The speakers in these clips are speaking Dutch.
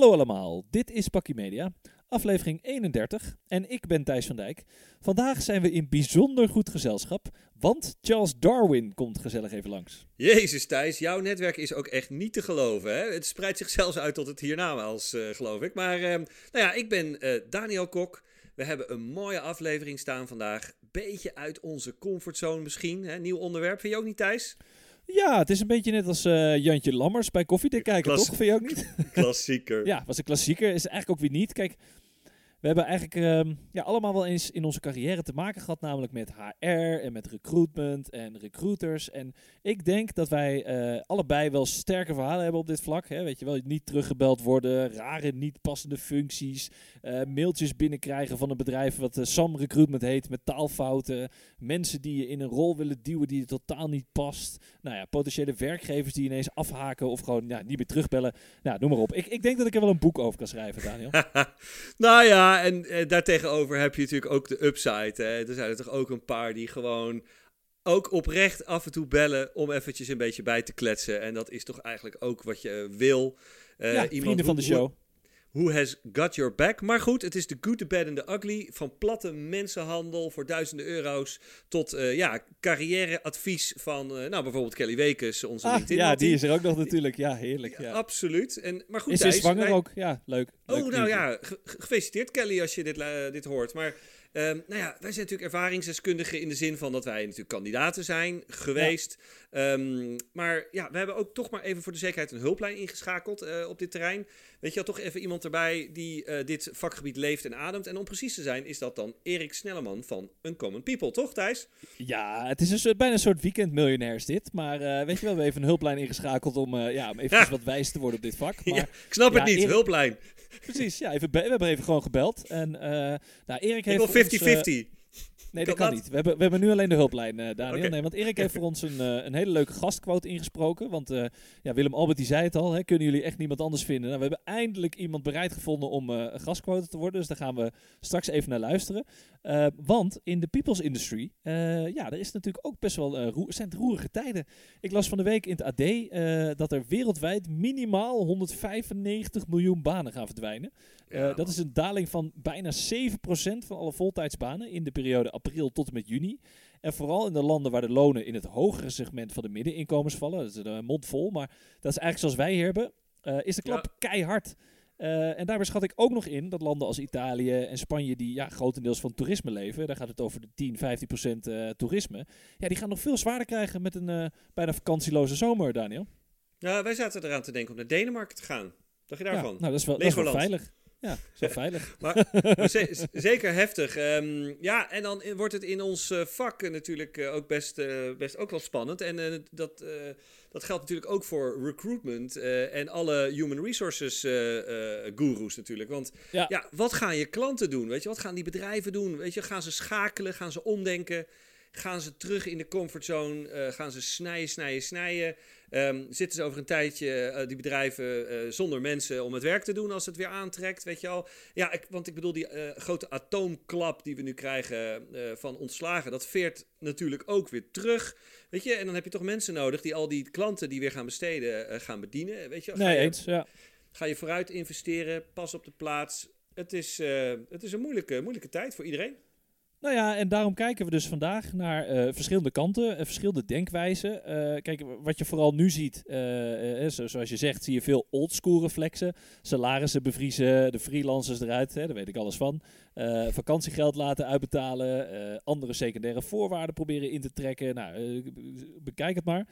Hallo allemaal, dit is Pakkie Media, aflevering 31 en ik ben Thijs van Dijk. Vandaag zijn we in bijzonder goed gezelschap, want Charles Darwin komt gezellig even langs. Jezus Thijs, jouw netwerk is ook echt niet te geloven. Hè? Het spreidt zich zelfs uit tot het hiernamaals, uh, geloof ik. Maar uh, nou ja, ik ben uh, Daniel Kok. We hebben een mooie aflevering staan vandaag. Beetje uit onze comfortzone misschien. Hè? Nieuw onderwerp, vind je ook niet Thijs? Ja, het is een beetje net als uh, Jantje Lammers bij Koffiedik kijken, toch? Vind je ook niet? Klassieker. ja, was een klassieker. Is eigenlijk ook weer niet. Kijk, we hebben eigenlijk uh, ja, allemaal wel eens in onze carrière te maken gehad, namelijk met HR en met recruitment en recruiters. En ik denk dat wij uh, allebei wel sterke verhalen hebben op dit vlak. Hè? Weet je wel, niet teruggebeld worden, rare, niet passende functies, uh, mailtjes binnenkrijgen van een bedrijf wat Sam Recruitment heet met taalfouten, mensen die je in een rol willen duwen die je totaal niet past. Nou ja, potentiële werkgevers die ineens afhaken of gewoon ja, niet meer terugbellen. Nou, noem maar op. Ik, ik denk dat ik er wel een boek over kan schrijven, Daniel. nou ja en uh, daartegenover heb je natuurlijk ook de upside. Hè. Er zijn er toch ook een paar die gewoon ook oprecht af en toe bellen om eventjes een beetje bij te kletsen. En dat is toch eigenlijk ook wat je wil. Uh, ja, iemand vrienden van de show. Who has got your back? Maar goed, het is de good, the bad and the ugly. Van platte mensenhandel voor duizenden euro's tot uh, ja, carrièreadvies van uh, nou, bijvoorbeeld Kelly Wekes, onze ah, LinkedIn. Ja, die is er ook nog natuurlijk. Ja, heerlijk. Ja. Ja, absoluut. En, maar goed, is ze zwanger wij... ook? Ja, leuk. Oh, nou ja, gefeliciteerd Kelly als je dit, uh, dit hoort. Maar Um, nou ja, wij zijn natuurlijk ervaringsdeskundigen in de zin van dat wij natuurlijk kandidaten zijn geweest. Ja. Um, maar ja, we hebben ook toch maar even voor de zekerheid een hulplijn ingeschakeld uh, op dit terrein. Weet je, had toch even iemand erbij die uh, dit vakgebied leeft en ademt. En om precies te zijn is dat dan Erik Snelleman van Uncommon People, toch Thijs? Ja, het is een soort, bijna een soort weekendmiljonairs dit. Maar uh, weet je wel, we hebben even een hulplijn ingeschakeld om, ja, om even ja. wat wijs te worden op dit vak. Maar, ja, ik snap het niet, Erik... hulplijn. Precies, ja, even we hebben even gewoon gebeld. En uh, nou, Erik heeft. Ik wil 50-50. Nee, dat kan, niet. We hebben, we hebben nu alleen de hulplijn, uh, Daniel. Okay. Nee, want Erik heeft voor ons een, uh, een hele leuke gastquote ingesproken. Want uh, ja, Willem Albert die zei het al, hè, kunnen jullie echt niemand anders vinden? Nou, we hebben eindelijk iemand bereid gevonden om een gastquote te worden. Dus daar gaan we straks even naar luisteren. want in de people's industry, ja, er is natuurlijk ook best wel roer, zijn het roerige tijden. Ik las van de week in het AD dat er wereldwijd minimaal 195 miljoen banen gaan verdwijnen. Ja, dat is een daling van bijna 7% van alle voltijdsbanen in de periode april tot en met juni. En vooral in de landen waar de lonen in het hogere segment van de middeninkomens vallen. Dat is een mond vol, maar dat is eigenlijk zoals wij hier hebben. Uh, is de klap ja. keihard. Uh, en daarbij schat ik ook nog in dat landen als Italië en Spanje, die ja, grotendeels van toerisme leven, daar gaat het over de 10, 15 procent uh, toerisme, ja, die gaan nog veel zwaarder krijgen met een uh, bijna vakantieloze zomer, Daniel. Ja, wij zaten eraan te denken om naar Denemarken te gaan. Dacht je daarvan? Ja, nou, dat is wel, dat is wel veilig. Ja, zo veilig. maar, maar ze, zeker heftig. Um, ja, en dan wordt het in ons uh, vak natuurlijk uh, ook best, best ook wel spannend. En dat, dat geldt natuurlijk ook voor recruitment en alle human resources gurus natuurlijk. Want ja. ja, wat gaan je klanten doen? Weet je, wat gaan die bedrijven doen? Weet je, gaan ze schakelen? Gaan ze omdenken? Gaan ze terug in de comfortzone? Uh, gaan ze snijden, snijden, snijden? Um, zitten ze over een tijdje, uh, die bedrijven, uh, zonder mensen om het werk te doen als het weer aantrekt? Weet je al? Ja, ik, want ik bedoel, die grote atoomklap die we nu krijgen van ontslagen, dat veert natuurlijk ook weer terug. Weet je, en dan heb je toch mensen nodig die al die klanten die weer gaan besteden, gaan bedienen. Weet je, nee, je, eens, ja. Ga je vooruit investeren, pas op de plaats. Het is, het is een moeilijke, moeilijke tijd voor iedereen. Nou ja, en daarom kijken we dus vandaag naar uh, verschillende kanten, uh, verschillende denkwijzen. Uh, kijk, wat je vooral nu ziet, zo, zoals je zegt, zie je veel oldschool reflexen. Salarissen bevriezen, de freelancers eruit, hè, daar weet ik alles van. vakantiegeld laten uitbetalen, andere secundaire voorwaarden proberen in te trekken. Nou, bekijk het maar.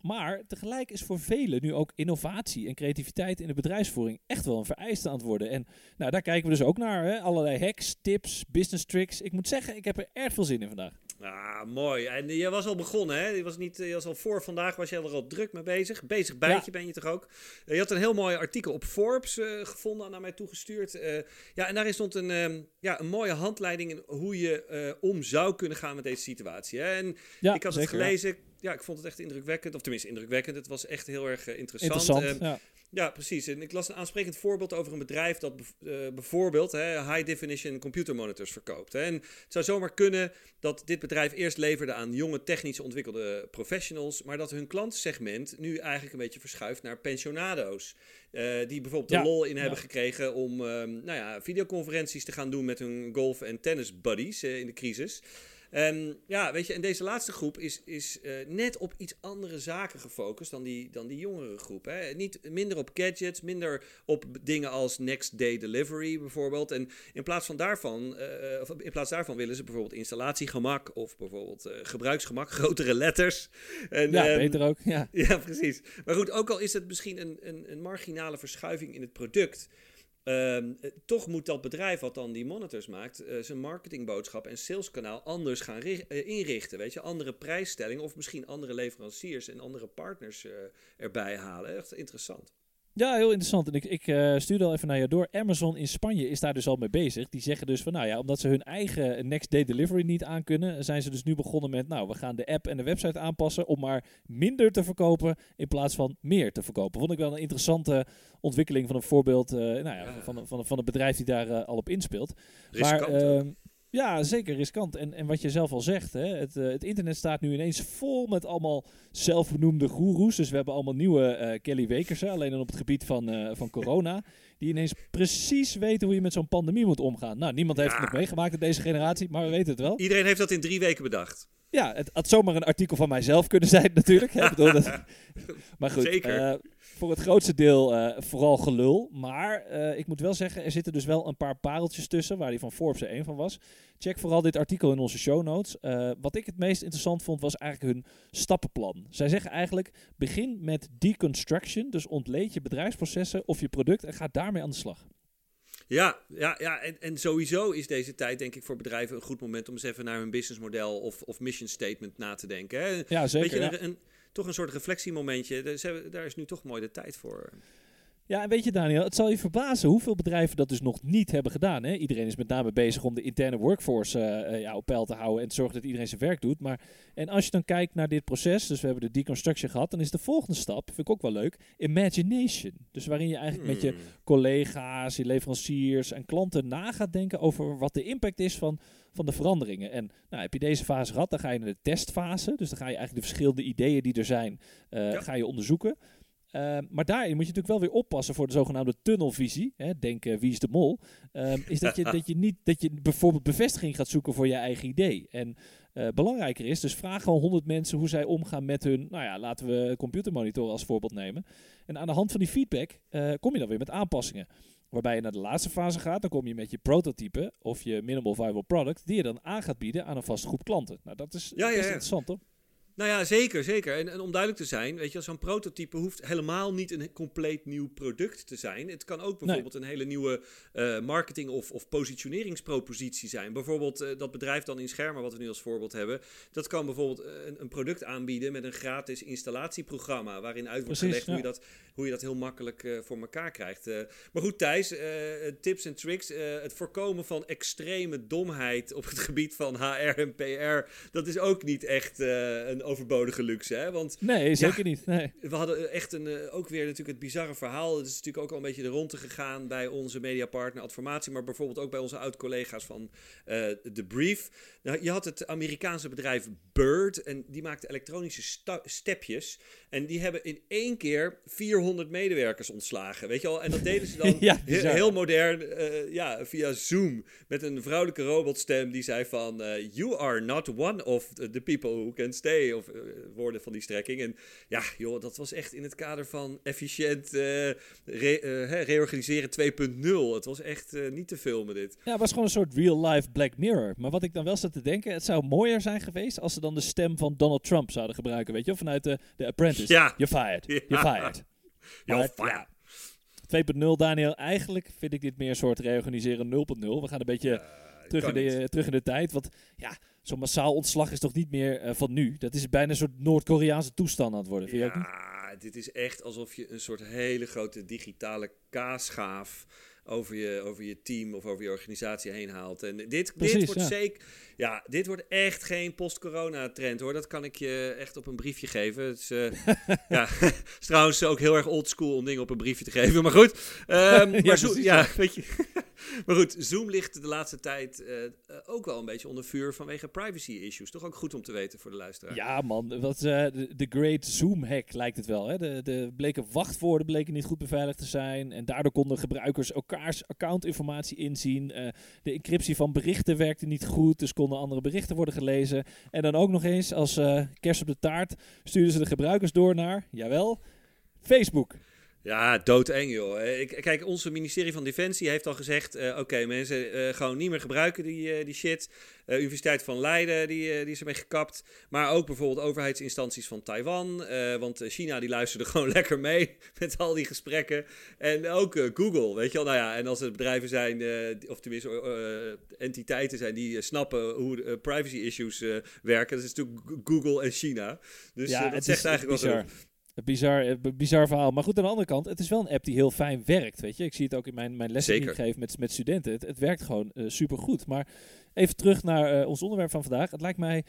Maar tegelijk is voor velen nu ook innovatie en creativiteit in de bedrijfsvoering echt wel een vereiste aan het worden. En nou, daar kijken we dus ook naar. Hè? Allerlei hacks, tips, business tricks. Ik moet zeggen, ik heb er erg veel zin in vandaag. Ah, mooi. En je was al begonnen, hè? Je was, niet, je was al voor vandaag, was je er al druk mee bezig. Bezig bijtje ja. ben je toch ook? je had een heel mooi artikel op Forbes uh, gevonden, naar mij toegestuurd. Uh, ja, en daarin stond een, um, ja, een mooie handleiding in hoe je uh, om zou kunnen gaan met deze situatie. Hè? En ja, ik had zeker, het gelezen. ja, ik vond het echt indrukwekkend. Of tenminste, indrukwekkend. Het was echt heel erg interessant. Interessant, ja. Ja, precies. En ik las een aansprekend voorbeeld over een bedrijf dat bijvoorbeeld hè, high definition computer monitors verkoopt. Hè. En het zou zomaar kunnen dat dit bedrijf eerst leverde aan jonge technisch ontwikkelde professionals, maar dat hun klantsegment nu eigenlijk een beetje verschuift naar pensionado's. die bijvoorbeeld de lol in hebben gekregen om nou ja, videoconferenties te gaan doen met hun golf- en tennis buddies in de crisis. En ja, weet je, en deze laatste groep is, is uh, net op iets andere zaken gefocust dan die, dan die jongere groep. Hè. Niet minder op gadgets, minder op dingen als next day delivery bijvoorbeeld. En in plaats, van daarvan, uh, of in plaats daarvan willen ze bijvoorbeeld installatiegemak of bijvoorbeeld uh, gebruiksgemak, grotere letters. En, ja, um, beter ook. Ja. ja, precies. Maar goed, ook al is het misschien een, een, een marginale verschuiving in het product. Um, toch moet dat bedrijf wat dan die monitors maakt, uh, zijn marketingboodschap en saleskanaal anders gaan uh, inrichten. Weet je, andere prijsstellingen of misschien andere leveranciers en andere partners erbij halen. Echt interessant. Ja, heel interessant. En ik, ik uh, stuurde al even naar je door. Amazon in Spanje is daar dus al mee bezig. Die zeggen dus van, nou ja, omdat ze hun eigen next day delivery niet aankunnen, zijn ze dus nu begonnen met, nou, we gaan de app en de website aanpassen om maar minder te verkopen in plaats van meer te verkopen. Vond ik wel een interessante ontwikkeling van een voorbeeld, uh, nou ja, ja. Van, van, van een bedrijf die daar uh, al op inspeelt. Riskant, maar, ja, zeker riskant. En, en wat je zelf al zegt, hè, het, uh, het internet staat nu ineens vol met allemaal zelfbenoemde goeroes. Dus we hebben allemaal nieuwe uh, Kelly Wekers, alleen dan op het gebied van, uh, van corona. Die ineens precies weten hoe je met zo'n pandemie moet omgaan. Nou, niemand heeft ja. het nog meegemaakt in deze generatie, maar we weten het wel. Iedereen heeft dat in drie weken bedacht. Ja, het had zomaar een artikel van mijzelf kunnen zijn natuurlijk. Hè, bedoel, dat... maar goed, Zeker voor het grootste deel uh, vooral gelul. Maar uh, ik moet wel zeggen, er zitten dus wel een paar pareltjes tussen, waar die van Forbes er één van was. Check vooral dit artikel in onze show notes. Uh, wat ik het meest interessant vond, was eigenlijk hun stappenplan. Zij zeggen eigenlijk, begin met deconstruction, dus ontleed je bedrijfsprocessen of je product en ga daarmee aan de slag. Ja, ja, ja en, en sowieso is deze tijd denk ik voor bedrijven een goed moment om eens even naar hun businessmodel of, of mission statement na te denken. Hè? Ja, zeker. Weet je, ja. een, toch een soort reflectiemomentje. Daar is nu toch mooi de tijd voor. Ja, en weet je Daniel, het zal je verbazen hoeveel bedrijven dat dus nog niet hebben gedaan. Hè? Iedereen is met name bezig om de interne workforce uh, uh, ja, op peil te houden en te zorgen dat iedereen zijn werk doet. Maar, en als je dan kijkt naar dit proces, dus we hebben de deconstruction gehad, dan is de volgende stap, vind ik ook wel leuk, imagination. Dus waarin je eigenlijk hmm. met je collega's, je leveranciers en klanten na gaat denken over wat de impact is van, van de veranderingen. En nou, heb je deze fase gehad, dan ga je naar de testfase. Dus dan ga je eigenlijk de verschillende ideeën die er zijn, uh, ja. ga je onderzoeken. Uh, maar daarin moet je natuurlijk wel weer oppassen voor de zogenaamde tunnelvisie. Hè, denk uh, wie is de mol. Uh, is dat je, dat je niet dat je bijvoorbeeld bevestiging gaat zoeken voor je eigen idee. En uh, belangrijker is, dus vraag gewoon 100 mensen hoe zij omgaan met hun, nou ja, laten we computermonitoren als voorbeeld nemen. En aan de hand van die feedback kom je dan weer met aanpassingen. Waarbij je naar de laatste fase gaat, dan kom je met je prototype of je minimal viable product, die je dan aan gaat bieden aan een vaste groep klanten. Nou, dat is ja, best ja, ja. interessant, toch? Nou ja, zeker, zeker. En, en, om duidelijk te zijn, weet je, zo'n prototype hoeft helemaal niet een compleet nieuw product te zijn. Het kan ook bijvoorbeeld nee. een hele nieuwe uh, marketing- of, of positioneringspropositie zijn. Bijvoorbeeld uh, dat bedrijf dan in Schermen, wat we nu als voorbeeld hebben, dat kan bijvoorbeeld een, een product aanbieden met een gratis installatieprogramma, waarin uit wordt Precies, gelegd ja. hoe, je dat, hoe je dat heel makkelijk uh, voor elkaar krijgt. maar goed, Thijs, tips en tricks. het voorkomen van extreme domheid op het gebied van HR en PR, dat is ook niet echt een overbodige luxe. Hè? Want, nee, zeker ja, niet. Nee. We hadden echt een, uh, ook weer natuurlijk het bizarre verhaal. Het is natuurlijk ook al een beetje de ronde gegaan bij onze mediapartner Adformatie, maar bijvoorbeeld ook bij onze oud-collega's van uh, The Brief. Nou, je had het Amerikaanse bedrijf Bird en die maakte elektronische stepjes. En die hebben in één keer 400 medewerkers ontslagen. Weet je al? En dat deden ze dan ja, heel, heel, modern uh, ja, via Zoom. Met een vrouwelijke robotstem die zei van... Uh, you are not one of the people who can stay. Of uh, woorden van die strekking. En ja, joh, dat was echt in het kader van efficiënt re he, reorganiseren 2.0. Het was echt niet te filmen dit. Ja, het was gewoon een soort real-life Black Mirror. Maar wat ik dan wel zat te denken... Het zou mooier zijn geweest als ze dan de stem van Donald Trump zouden gebruiken. Weet je, vanuit de, de Apprentice. Ja. You're fired. Ja. You're fired. You're fired. Ja. 2.0, Daniel. Eigenlijk vind ik dit meer een soort reorganiseren 0.0. We gaan een beetje uh, terug, in de, terug in de tijd. Want ja, zo'n massaal ontslag is toch niet meer uh, van nu. Dat is bijna een soort Noord-Koreaanse toestand aan het worden. Vind ja, dit is echt alsof je een soort hele grote digitale kaasschaaf over je, over je team of over je organisatie heen haalt. En dit, dit wordt zeker. Ja, dit wordt echt geen post-corona-trend hoor. Dat kan ik je echt op een briefje geven. Het is, uh, ja, is trouwens ook heel erg oldschool om dingen op een briefje te geven. Maar goed, um, ja, maar zo, ja, weet je. maar goed, Zoom ligt de laatste tijd uh, ook wel een beetje onder vuur vanwege privacy issues. Toch ook goed om te weten voor de luisteraar. Ja, man. Wat, uh, de, Great Zoom hack lijkt het wel. Hè? De, de bleken wachtwoorden bleken niet goed beveiligd te zijn. En daardoor konden gebruikers elkaars accountinformatie inzien. Uh, de encryptie van berichten werkte niet goed. Dus konden andere berichten worden gelezen. En dan ook nog eens als uh, kerst op de taart stuurden ze de gebruikers door naar, jawel, Facebook. Ja, doodeng joh. Eh, ik, kijk, onze ministerie van Defensie heeft al gezegd... Uh, oké, mensen uh, gewoon niet meer gebruiken die, die shit. Universiteit van Leiden, die, die is ermee gekapt. Maar ook bijvoorbeeld overheidsinstanties van Taiwan. want China die luisterde gewoon lekker mee met al die gesprekken. En ook Google, weet je wel. Nou ja, en als het bedrijven zijn, of tenminste entiteiten zijn... die snappen hoe privacy issues werken... dat is natuurlijk Google en China. Dus ja, dat zegt eigenlijk wel Bizar, eh, bizar verhaal. Maar goed, aan de andere kant, het is wel een app die heel fijn werkt. Weet je? Ik zie het ook in mijn, mijn lessen die ik geef met, met studenten. Het, het werkt gewoon uh, super goed. Maar even terug naar uh, ons onderwerp van vandaag. Het lijkt mij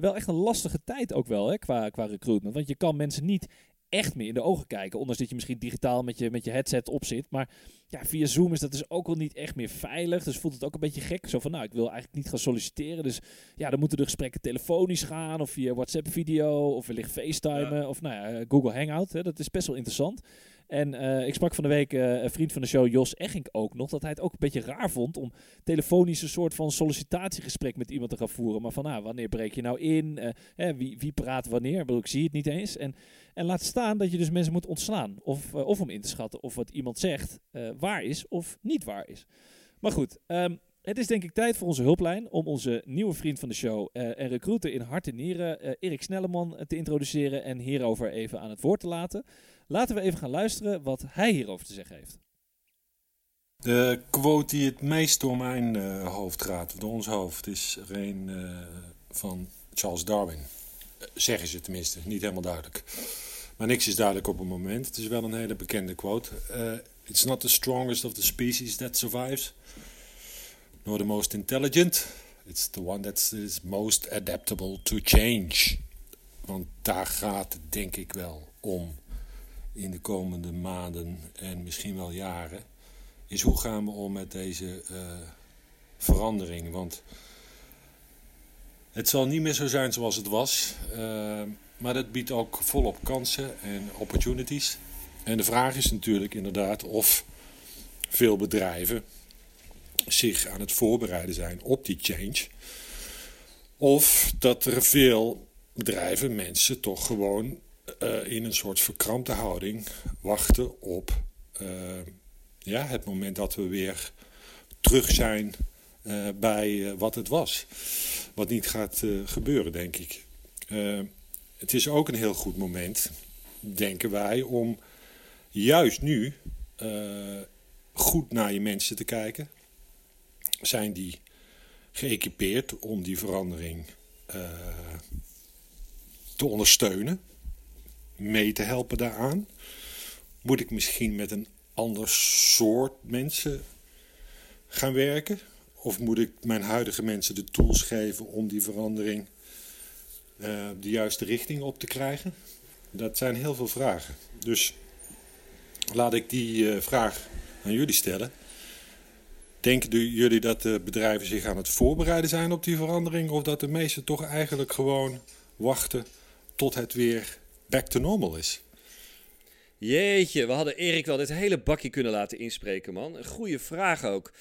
wel echt een lastige tijd ook wel hè, qua, qua recruitment. Want je kan mensen niet echt meer in de ogen kijken. Ondanks dat je misschien digitaal met je, met je headset op zit. Maar ja, via Zoom is dat dus ook wel niet echt meer veilig. Dus voelt het ook een beetje gek. Zo van, nou, ik wil eigenlijk niet gaan solliciteren. Dus ja, dan moeten de gesprekken telefonisch gaan. Of via WhatsApp-video. Of wellicht FaceTimen. Of nou ja, Google Hangout. Hè, dat is best wel interessant. En uh, ik sprak van de week uh, een vriend van de show, Jos Eggink, ook nog. Dat hij het ook een beetje raar vond om telefonisch een soort van sollicitatiegesprek met iemand te gaan voeren. Maar van, nou, wanneer breek je nou in? Uh, hè, wie, wie praat wanneer? Ik, bedoel, ik zie het niet eens. En, en laat staan dat je dus mensen moet ontslaan. Of, of om in te schatten of wat iemand zegt waar is of niet waar is. Maar goed, um, het is denk ik tijd voor onze hulplijn om onze nieuwe vriend van de show en recruiter in hart en nieren, uh, Erik Snelleman, te introduceren en hierover even aan het woord te laten. Laten we even gaan luisteren wat hij hierover te zeggen heeft. De quote die het meest door mijn uh, hoofd gaat, door ons hoofd, is er een van Charles Darwin. zeggen ze tenminste, niet helemaal duidelijk. Maar niks is duidelijk op het moment. Het is wel een hele bekende quote. It's not the strongest of the species that survives nor the most intelligent. It's the one that is most adaptable to change. Want daar gaat het denk ik wel om in de komende maanden en misschien wel jaren. Is hoe gaan we om met deze uh, verandering? Want het zal niet meer zo zijn zoals het was. Uh, maar dat biedt ook volop kansen en opportunities. En de vraag is natuurlijk inderdaad of veel bedrijven zich aan het voorbereiden zijn op die change. Of dat er veel bedrijven, mensen toch gewoon uh, in een soort verkrampte houding wachten op uh, ja, het moment dat we weer terug zijn uh, bij wat het was. Wat niet gaat gebeuren, denk ik. het is ook een heel goed moment, denken wij, om juist nu goed naar je mensen te kijken zijn die geëquipeerd om die verandering te ondersteunen, mee te helpen daaraan? Moet ik misschien met een ander soort mensen gaan werken? Of moet ik mijn huidige mensen de tools geven om die verandering uh, de juiste richting op te krijgen? Dat zijn heel veel vragen. Dus laat ik die uh, vraag aan jullie stellen. Denken jullie dat de bedrijven zich aan het voorbereiden zijn op die verandering? Of dat de meesten toch eigenlijk gewoon wachten tot het weer back to normal is? Jeetje, we hadden Erik wel dit hele bakje kunnen laten inspreken, man. Een goede vraag ook.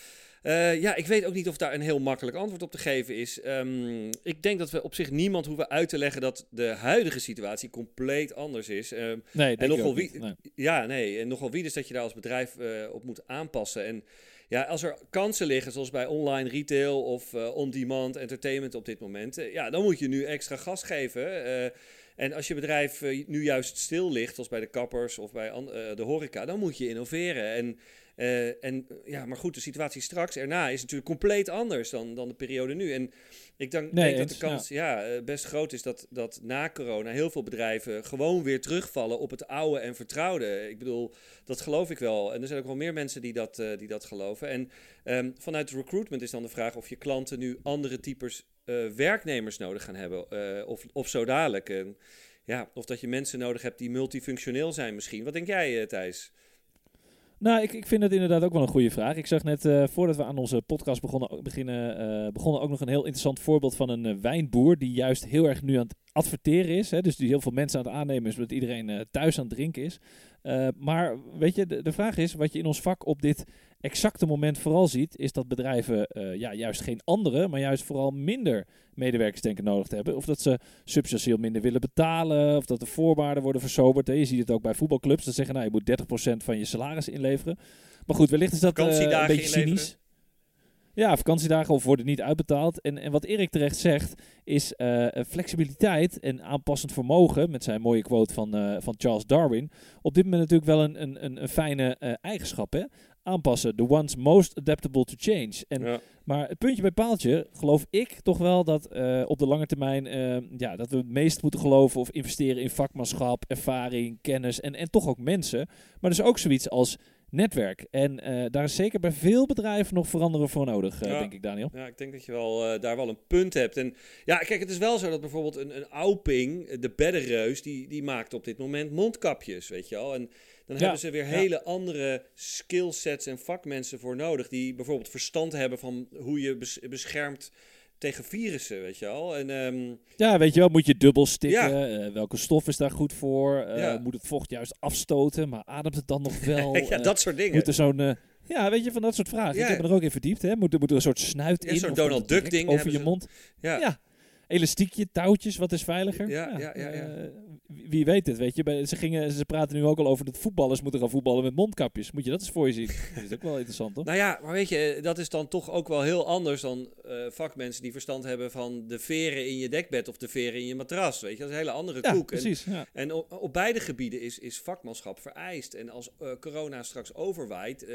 Uh, ja, ik weet ook niet of daar een heel makkelijk antwoord op te geven is. Um, ik denk dat we op zich niemand hoeven uit te leggen dat de huidige situatie compleet anders is. Um, nee, en nogal wie, nee. Ja, nee, en nogal wie is dat je daar als bedrijf uh, op moet aanpassen. En ja, als er kansen liggen, zoals bij online retail of uh, on-demand entertainment op dit moment, uh, ja, dan moet je nu extra gas geven. En als je bedrijf nu juist stil ligt, zoals bij de kappers of bij de horeca, dan moet je innoveren. En Eh, en ja, maar goed, de situatie straks erna is natuurlijk compleet anders dan, dan de periode nu. En ik denk, denk dat de kans ja. best groot is dat, dat na corona heel veel bedrijven gewoon weer terugvallen op het oude en vertrouwde. Ik bedoel, dat geloof ik wel. En er zijn ook wel meer mensen die dat, die dat geloven. En um, vanuit recruitment is dan de vraag of je klanten nu andere types werknemers nodig gaan hebben. of, of zo dadelijk. Ja, of dat je mensen nodig hebt die multifunctioneel zijn misschien. Wat denk jij, Thijs? Nou, ik, ik vind het inderdaad ook wel een goede vraag. Ik zag net, uh, voordat we aan onze podcast begonnen, beginnen, uh, begonnen ook nog een heel interessant voorbeeld van een wijnboer die juist heel erg nu aan het adverteren is. Hè, dus die heel veel mensen aan het aannemen is, zodat iedereen thuis aan het drinken is. maar weet je, de, de vraag is, wat je in ons vak op dit exacte moment vooral ziet, is dat bedrijven uh, ja, juist geen andere, maar juist vooral minder medewerkers denken nodig te hebben. Of dat ze substantieel minder willen betalen, of dat de voorwaarden worden versoberd. Je ziet het ook bij voetbalclubs, dat zeggen nou, je moet 30% van je salaris inleveren. Maar goed, wellicht is dat uh, een beetje cynisch. Ja, vakantiedagen of worden niet uitbetaald. En, en wat Erik terecht zegt, is uh, flexibiliteit en aanpassend vermogen, met zijn mooie quote van, uh, van Charles Darwin, op dit moment natuurlijk wel een, een, een fijne uh, eigenschap. Hè? Aanpassen. The ones most adaptable to change. En, Maar het puntje bij paaltje geloof ik toch wel dat uh, op de lange termijn uh, ja, dat we het meest moeten geloven of investeren in vakmanschap, ervaring, kennis en, en toch ook mensen. Maar dus ook zoiets als netwerk. En uh, daar is zeker bij veel bedrijven nog veranderen voor nodig, ja. denk ik, Daniel. Ja, ik denk dat je wel, daar wel een punt hebt. En ja, kijk, het is wel zo dat bijvoorbeeld een, een Auping, de beddenreus, die, die maakt op dit moment mondkapjes, weet je wel. En dan hebben ze weer hele andere skillsets en vakmensen voor nodig. Die bijvoorbeeld verstand hebben van hoe je beschermt tegen virussen, weet je wel. En, ehm, ja, weet je wel, moet je dubbel stikken? Uh, welke stof is daar goed voor? Uh, Moet het vocht juist afstoten, maar ademt het dan nog wel? ja, dat soort dingen. Moet er zo'n... ja, weet je, van dat soort vragen. Ik heb me er ook in verdiept. Hè. Moet, moet er een soort snuit in? Een soort Donald Duck ding over je mond. ja elastiekje, touwtjes, wat is veiliger? Ja, ja, ja. ja, uh, wie weet het, weet je. Ze, gingen, ze praten nu ook al over dat voetballers moeten gaan voetballen met mondkapjes. Moet je dat eens voor je zien? dat is ook wel interessant, toch? Nou ja, maar weet je, dat is dan toch ook wel heel anders dan uh, vakmensen die verstand hebben van de veren in je dekbed of de veren in je matras. Weet je, dat is een hele andere ja, koek. Precies, en, en op, op, beide gebieden is, is vakmanschap vereist. En als uh, corona straks overwaait,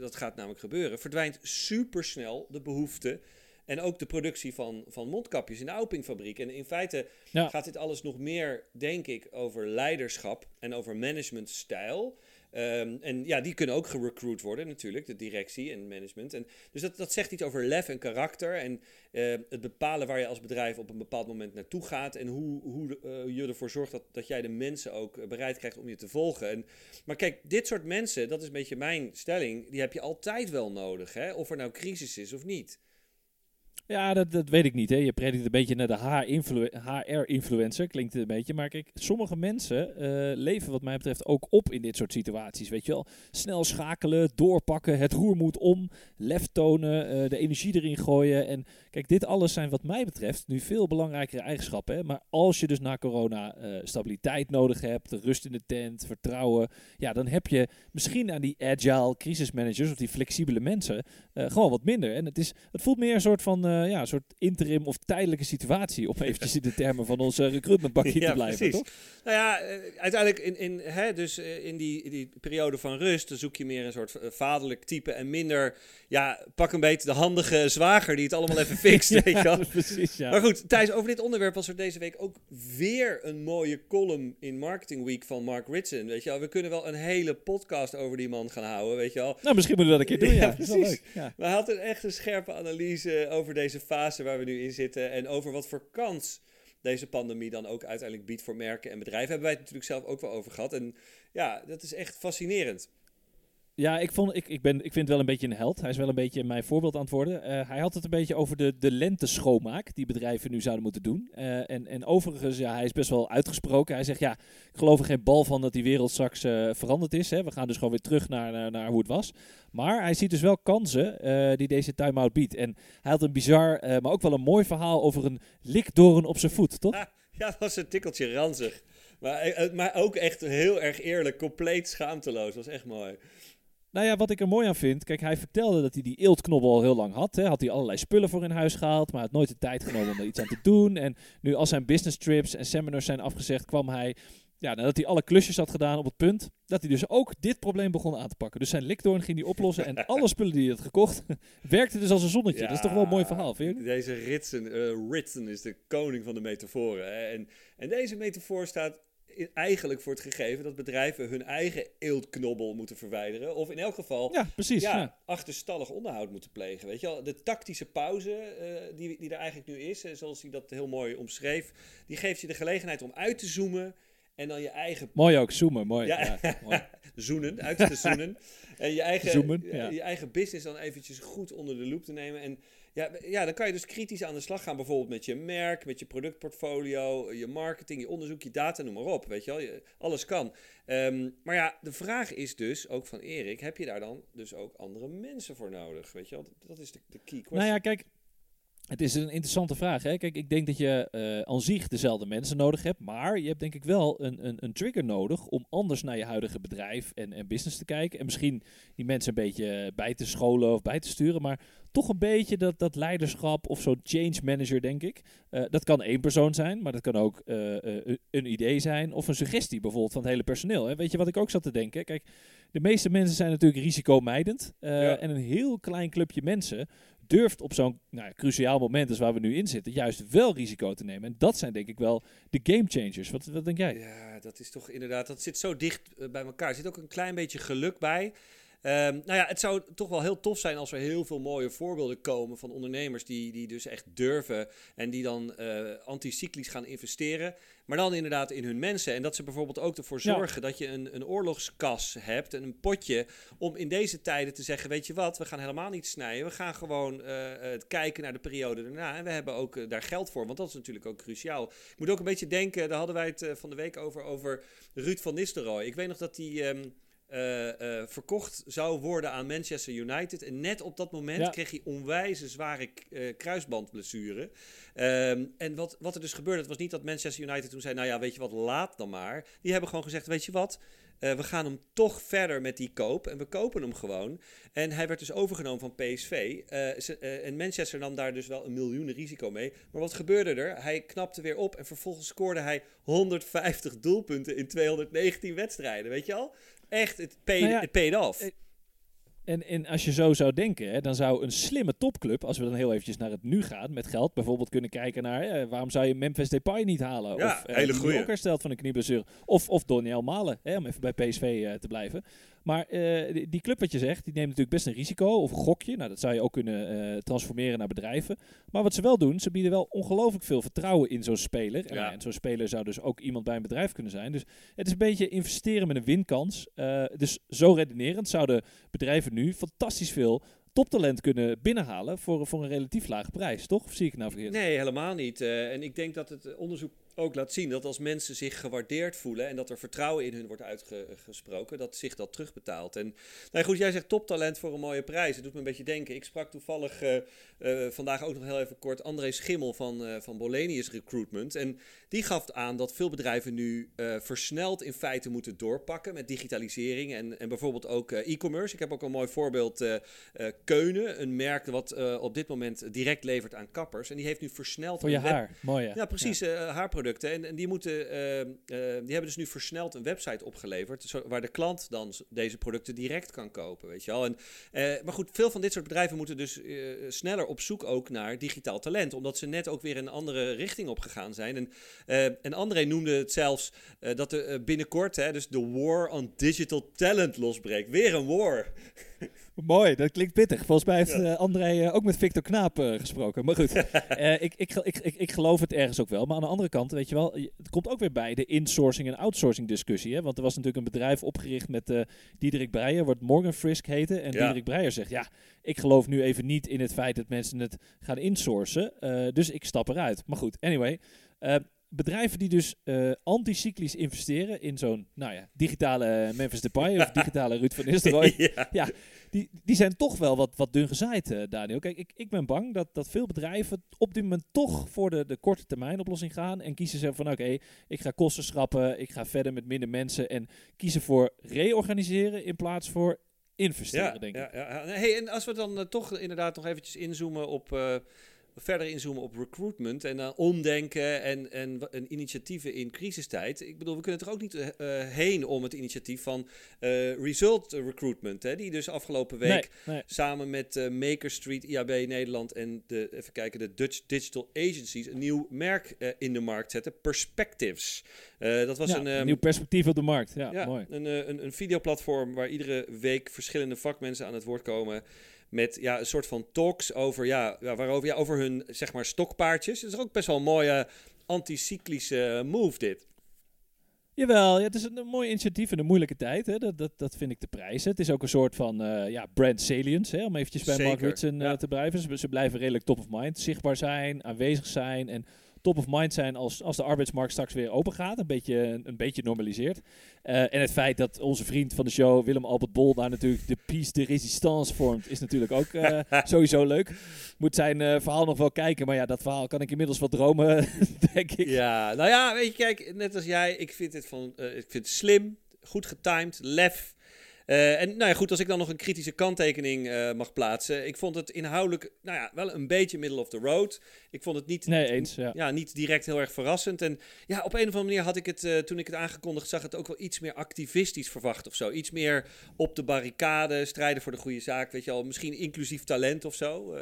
dat gaat namelijk gebeuren, verdwijnt supersnel de behoefte en ook de productie van, van mondkapjes in de Aupingfabriek. En in feite gaat dit alles nog meer, denk ik, over leiderschap en over managementstijl. Um, en ja, die kunnen ook gerecruit worden natuurlijk, de directie en management. En, dus dat, dat zegt iets over lef en karakter en uh, het bepalen waar je als bedrijf op een bepaald moment naartoe gaat en hoe, hoe uh, je ervoor zorgt dat, dat jij de mensen ook bereid krijgt om je te volgen. En, maar kijk, dit soort mensen, dat is een beetje mijn stelling, die heb je altijd wel nodig, hè? of er nou crisis is of niet. Ja, dat, dat weet ik niet. Hè. Je predikt een beetje naar de HR-influencer, klinkt het een beetje. Maar kijk, sommige mensen uh, leven wat mij betreft ook op in dit soort situaties. Weet je wel, snel schakelen, doorpakken, het roer moet om, lef tonen, uh, de energie erin gooien. En kijk, dit alles zijn wat mij betreft nu veel belangrijkere eigenschappen. Hè. Maar als je dus na corona uh, stabiliteit nodig hebt, rust in de tent, vertrouwen. Ja, dan heb je misschien aan die agile crisismanagers of die flexibele mensen gewoon wat minder. En het, is, het voelt meer een soort van uh, ja, een soort interim of tijdelijke situatie. Om eventjes in de termen van onze recruitmentbakje ja, te blijven, precies. toch? Nou ja, uh, uiteindelijk in, in, hè, dus, uh, in die, die periode van rust zoek je meer een soort vaderlijk type en minder, ja, pak een beetje de handige zwager die het allemaal even fixt, weet je wel. precies, ja. Maar goed, Thijs, over dit onderwerp was er deze week ook weer een mooie column in Marketing Week van Mark Ritson, weet je wel. We kunnen wel een hele podcast over die man gaan houden, weet je wel. Nou, misschien moeten we dat een keer doen, ja. precies. Ja. Maar hij had een echt een scherpe analyse over deze fase waar we nu in zitten en over wat voor kans deze pandemie dan ook uiteindelijk biedt voor merken en bedrijven. Hebben wij het natuurlijk zelf ook wel over gehad. En ja, dat is echt fascinerend. Ja, ik, vond, ik, ik, ben, ik vind het wel een beetje een held. Hij is wel een beetje mijn voorbeeld aan het worden. Uh, hij had het een beetje over de, de lente-schoonmaak die bedrijven nu zouden moeten doen. Uh, en, en overigens, ja, hij is best wel uitgesproken. Hij zegt, ja, ik geloof er geen bal van dat die wereld straks uh, veranderd is. Hè. We gaan dus gewoon weer terug naar, naar, hoe het was. Maar hij ziet dus wel kansen die deze time-out biedt. En hij had een bizar, maar ook wel een mooi verhaal over een likdoren op zijn voet, toch? Ja, dat was een tikkeltje ranzig. Maar, maar ook echt heel erg eerlijk, compleet schaamteloos. Dat was echt mooi. Nou ja, wat ik er mooi aan vind. Kijk, hij vertelde dat hij die eeltknobbel al heel lang had. Hè. Had hij allerlei spullen voor in huis gehaald. Maar had nooit de tijd genomen om er iets aan te doen. En nu als zijn business trips en seminars zijn afgezegd, kwam hij ja, nadat hij alle klusjes had gedaan op het punt, dat hij dus ook dit probleem begon aan te pakken. Dus zijn likdoorn ging hij oplossen en alle spullen die hij had gekocht, werkte dus als een zonnetje. dat is toch wel een mooi verhaal, vind je? Deze Ritsen, uh, Ritsen is de koning van de metaforen. En, en deze metafoor staat eigenlijk voor het gegeven dat bedrijven hun eigen eeltknobbel moeten verwijderen. Of in elk geval ja, precies, ja, achterstallig onderhoud moeten plegen. Weet je wel? De tactische pauze uh, die, die er eigenlijk nu is, zoals hij dat heel mooi omschreef, die geeft je de gelegenheid om uit te zoomen en dan je eigen... Mooi ook, zoomen, mooi. Ja, mooi. zoenen, uit te zoenen. en je eigen, zoomen, ja. je eigen business dan eventjes goed onder de loep te nemen. En ja, ja, dan kan je dus kritisch aan de slag gaan, bijvoorbeeld met je merk, met je productportfolio, je marketing, je onderzoek, je data, noem maar op. Weet je wel, je, alles kan. Um, maar ja, de vraag is dus, ook van Erik, heb je daar dan dus ook andere mensen voor nodig? Weet je wel, dat is de, de key question. Nou ja, kijk, het is een interessante vraag. Hè? Kijk, ik denk dat je uh, aan zich dezelfde mensen nodig hebt. Maar je hebt denk ik wel een, een, een trigger nodig om anders naar je huidige bedrijf en, en business te kijken. En misschien die mensen een beetje bij te scholen of bij te sturen. Maar toch een beetje dat, dat leiderschap of zo'n change manager, denk ik. Uh, dat kan één persoon zijn, maar dat kan ook uh, een idee zijn. Of een suggestie bijvoorbeeld van het hele personeel. Hè? Weet je wat ik ook zat te denken? Kijk, de meeste mensen zijn natuurlijk risicomijdend. Ja. En een heel klein clubje mensen durft op zo'n nou, cruciaal moment als waar we nu in zitten, juist wel risico te nemen. En dat zijn denk ik wel de game changers. Wat, wat denk jij? Ja, dat is toch inderdaad, dat zit zo dicht eh, bij elkaar. Er zit ook een klein beetje geluk bij. Um, nou ja, het zou toch wel heel tof zijn als er heel veel mooie voorbeelden komen van ondernemers die, die dus echt durven en die dan uh, anticyclisch gaan investeren. Maar dan inderdaad in hun mensen. En dat ze bijvoorbeeld ook ervoor zorgen dat je een, een oorlogskas hebt en een potje om in deze tijden te zeggen, weet je wat, we gaan helemaal niet snijden. We gaan gewoon uh, kijken naar de periode daarna. En we hebben ook uh, daar geld voor, want dat is natuurlijk ook cruciaal. Ik moet ook een beetje denken, daar hadden wij het van de week over, over Ruud van Nistelrooy. Ik weet nog dat die... Um, uh, uh, verkocht zou worden aan Manchester United. En net op dat moment ja. kreeg hij onwijze zware uh, kruisbandblessure. Um, en wat, wat er dus gebeurde, het was niet dat Manchester United toen zei... nou ja, weet je wat, laat dan maar. Die hebben gewoon gezegd, weet je wat... Uh, we gaan hem toch verder met die koop. En we kopen hem gewoon. En hij werd dus overgenomen van PSV. Uh, uh, en Manchester nam daar dus wel een miljoenen risico mee. Maar wat gebeurde er? Hij knapte weer op. En vervolgens scoorde hij 150 doelpunten in 219 wedstrijden. Weet je al? Echt, het paid, nou ja, it paid off. Eh, en, en als je zo zou denken, hè, dan zou een slimme topclub, als we dan heel eventjes naar het nu gaan met geld, bijvoorbeeld kunnen kijken naar eh, waarom zou je Memphis Depay niet halen? Ja, of uh, hele hersteld van een knieblessure. Of, of Doniel Malen, hè, om even bij PSV uh, te blijven. Maar uh, die, club wat je zegt, die neemt natuurlijk best een risico of een gokje. Nou, dat zou je ook kunnen uh, transformeren naar bedrijven. Maar wat ze wel doen, ze bieden wel ongelooflijk veel vertrouwen in zo'n speler. Ja. En, zo'n speler zou dus ook iemand bij een bedrijf kunnen zijn. Dus het is een beetje investeren met een winkans. Uh, dus zo redenerend zouden bedrijven nu fantastisch veel toptalent kunnen binnenhalen voor, voor een relatief lage prijs, toch? Of zie ik nou verkeerd? Nee, helemaal niet. Uh, en ik denk dat het onderzoek ook laat zien dat als mensen zich gewaardeerd voelen en dat er vertrouwen in hun wordt uitgesproken, dat zich dat terugbetaalt. En nou goed, jij zegt toptalent voor een mooie prijs. Het doet me een beetje denken. Ik sprak toevallig uh, uh, vandaag ook nog heel even kort André Schimmel van, uh, van Bolenius Recruitment. En die gaf aan dat veel bedrijven nu versneld in feite moeten doorpakken met digitalisering en, en bijvoorbeeld ook e-commerce. Ik heb ook een mooi voorbeeld Keunen, een merk wat op dit moment direct levert aan kappers. En die heeft nu versneld... Voor je haar, mooi Ja, precies. Ja. haarproducten en, en die, moeten, uh, uh, die hebben dus nu versneld een website opgeleverd. Waar de klant dan deze producten direct kan kopen. Weet je wel. En, uh, maar goed, veel van dit soort bedrijven moeten dus sneller op zoek ook naar digitaal talent. Omdat ze net ook weer een andere richting op gegaan zijn. En, en André noemde het zelfs dat er binnenkort, hè, dus de war on digital talent losbreekt. Weer een war. Mooi, dat klinkt pittig. Volgens mij heeft ja. uh, André uh, ook met Victor Knaap uh, gesproken. Maar goed, ik, ik, ik, ik, ik geloof het ergens ook wel. Maar aan de andere kant, weet je wel, het komt ook weer bij de insourcing en outsourcing discussie. Hè? Want er was natuurlijk een bedrijf opgericht met Diederik Breijer, wordt Morgan Frisk heten. En ja. Diederik Breijer zegt, ja, ik geloof nu even niet in het feit dat mensen het gaan insourcen. dus ik stap eruit. Maar goed, anyway bedrijven die dus uh, anticyclisch investeren in zo'n, nou ja, digitale Memphis Depay of digitale Ruud van Nistelrooy. ja. ja, die, die zijn toch wel wat, wat dun gezaaid, uh, Daniel. Kijk, ik, ik ben bang dat, dat veel bedrijven op dit moment toch voor de, de korte termijn oplossing gaan en kiezen ze van, oké, okay, ik ga kosten schrappen, ik ga verder met minder mensen en kiezen voor reorganiseren in plaats voor investeren, ja, denk ik. Ja, ja. Hey, en als we dan uh, toch inderdaad nog eventjes inzoomen op verder inzoomen op recruitment en uh, omdenken en, en, en, initiatieven in crisistijd. Ik bedoel, we kunnen toch ook niet uh, heen om het initiatief van Result Recruitment, hè, die dus afgelopen week samen met Maker Street, IAB Nederland en de, even kijken, de Dutch Digital Agencies een nieuw merk in de markt zetten, Perspectives. dat was een, um, nieuw perspectief op de markt. Ja, ja mooi. Een, een, een videoplatform waar iedere week verschillende vakmensen aan het woord komen met ja, een soort van talks over, ja, waarover, ja, over hun zeg maar, stokpaardjes. Het is ook best wel een mooie anticyclische move dit. Jawel, ja, het is een, mooi initiatief in een moeilijke tijd. Hè. Dat, dat, dat vind ik te prijzen. Het is ook een soort van uh, ja, brand salience, hè, om eventjes bij Mark Ritson uh, te blijven. Ze, ze, blijven redelijk top of mind, zichtbaar zijn, aanwezig zijn en top of mind zijn als, als de arbeidsmarkt straks weer open gaat. Een beetje, een, beetje normaliseert. Uh, en het feit dat onze vriend van de show, Willem Albert Bol, daar natuurlijk de piece de résistance vormt, is natuurlijk ook uh, sowieso leuk. Moet zijn uh, verhaal nog wel kijken, maar ja, dat verhaal kan ik inmiddels wel dromen, denk ik. Ja, nou ja, weet je, kijk, net als jij, ik vind het, van, ik vind het slim, goed getimed, lef. Uh, en nou ja, goed, als ik dan nog een kritische kanttekening uh, mag plaatsen. Ik vond het inhoudelijk nou ja, wel een beetje middle of the road. Ik vond het niet, nee, eens, ja. ja. niet direct heel erg verrassend. En ja, op een of andere manier had ik het, uh, toen ik het aangekondigd zag, het ook wel iets meer activistisch verwacht of zo. Iets meer op de barricade, strijden voor de goede zaak, weet je al. Misschien inclusief talent of zo.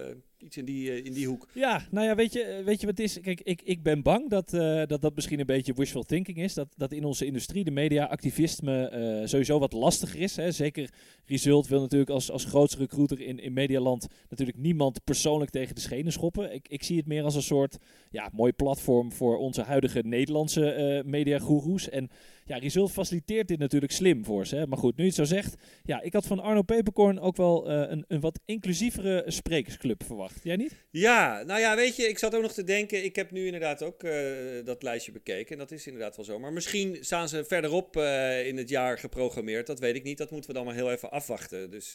Iets in die, uh, in die hoek. Ja, nou ja, weet je, eh, weet je wat het is? Kijk, ik, ik ben bang dat, uh, dat dat misschien een beetje wishful thinking is. Dat, dat in onze industrie de media activisme sowieso wat lastiger is. Hè. Zeker Result wil natuurlijk als, als grootste recruiter in, in Medialand natuurlijk niemand persoonlijk tegen de schenen schoppen. Ik, ik zie het meer als een soort ja, mooi platform voor onze huidige Nederlandse uh, mediagoeroes. En ja, Result faciliteert dit natuurlijk slim voor ze. Hè. Maar goed, nu je het zo zegt. Ja, ik had van Arno Peperkorn ook wel uh, een, een wat inclusievere sprekersclub verwacht. Jij niet? Ja, nou ja, weet je, ik zat ook nog te denken. Ik heb nu inderdaad ook uh, dat lijstje bekeken. En dat is inderdaad wel zo. Maar misschien staan ze verderop uh, in het jaar geprogrammeerd. Dat weet ik niet. Dat moeten we dan maar heel even afwachten. Dus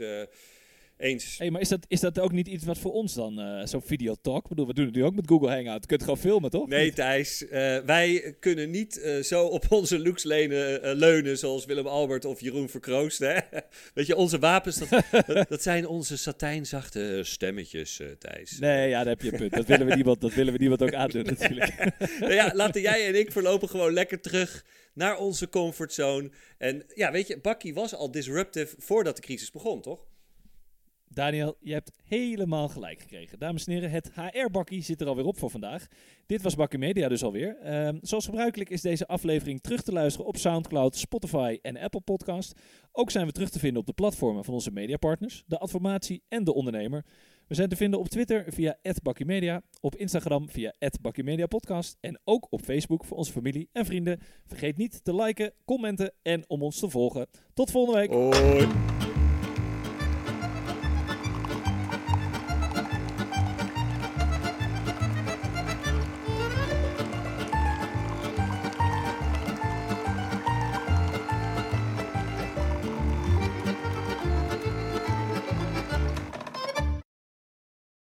eens. Hey, maar is dat, is dat ook niet iets wat voor ons dan, uh, zo'n videotalk? Ik bedoel, we doen het nu ook met Google Hangout. Je kunt gewoon filmen, toch? Nee, Thijs. Uh, wij kunnen niet uh, zo op onze looks lenen, leunen zoals Willem Albert of Jeroen Verkroost. Hè? Weet je, onze wapens, dat, dat, dat zijn onze satijnzachte stemmetjes, Thijs. Nee, ja, daar heb je een punt. Dat willen we niemand, dat willen we niemand ook aandoen natuurlijk. nou ja, laten jij en ik voorlopig gewoon lekker terug naar onze comfortzone. En ja, weet je, Bakkie was al disruptive voordat de crisis begon, toch? Daniel, je hebt helemaal gelijk gekregen. Dames en heren, het HR-bakkie zit er alweer op voor vandaag. Dit was Bakkie Media dus alweer. Uh, zoals gebruikelijk is deze aflevering terug te luisteren op Soundcloud, Spotify en Apple Podcast. Ook zijn we terug te vinden op de platformen van onze mediapartners, de Adformatie en de Ondernemer. We zijn te vinden op Twitter via @bakkiemedia, op Instagram via @bakkiemediapodcast en ook op Facebook voor onze familie en vrienden. Vergeet niet te liken, commenten en om ons te volgen. Tot volgende week. Hoi.